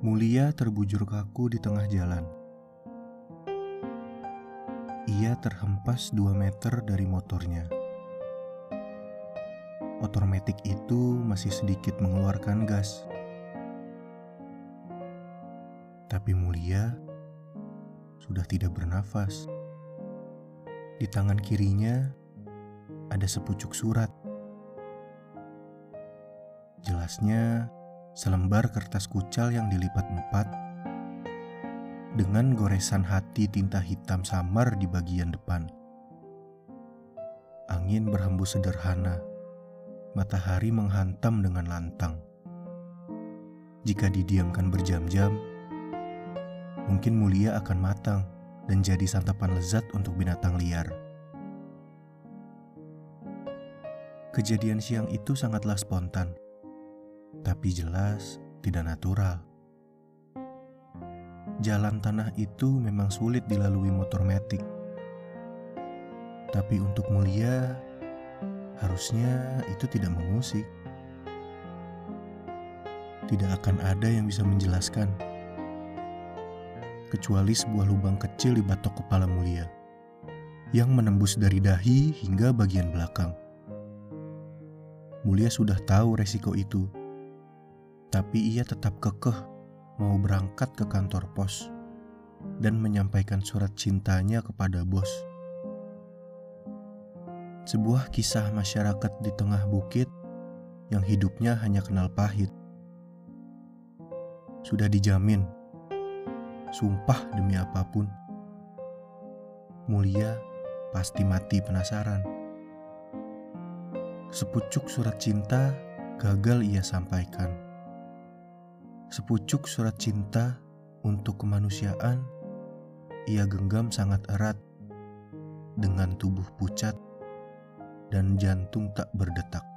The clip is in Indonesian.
Mulia terbujur kaku di tengah jalan. Ia terhempas dua meter dari motornya. Motor metik itu masih sedikit mengeluarkan gas. Tapi Mulia sudah tidak bernafas. Di tangan kirinya ada sepucuk surat. Jelasnya selembar kertas kucal yang dilipat empat dengan goresan hati tinta hitam samar di bagian depan. Angin berhembus sederhana, matahari menghantam dengan lantang. Jika didiamkan berjam-jam, mungkin mulia akan matang dan jadi santapan lezat untuk binatang liar. Kejadian siang itu sangatlah spontan, tapi jelas tidak natural. Jalan tanah itu memang sulit dilalui motor metik. Tapi untuk mulia, harusnya itu tidak mengusik. Tidak akan ada yang bisa menjelaskan. Kecuali sebuah lubang kecil di batok kepala mulia. Yang menembus dari dahi hingga bagian belakang. Mulia sudah tahu resiko itu. Tapi ia tetap kekeh mau berangkat ke kantor pos dan menyampaikan surat cintanya kepada bos. Sebuah kisah masyarakat di tengah bukit yang hidupnya hanya kenal pahit. Sudah dijamin, sumpah demi apa pun. Mulia pasti mati penasaran. Sepucuk surat cinta gagal ia sampaikan Sepucuk surat cinta untuk kemanusiaan ia genggam sangat erat dengan tubuh pucat dan jantung tak berdetak.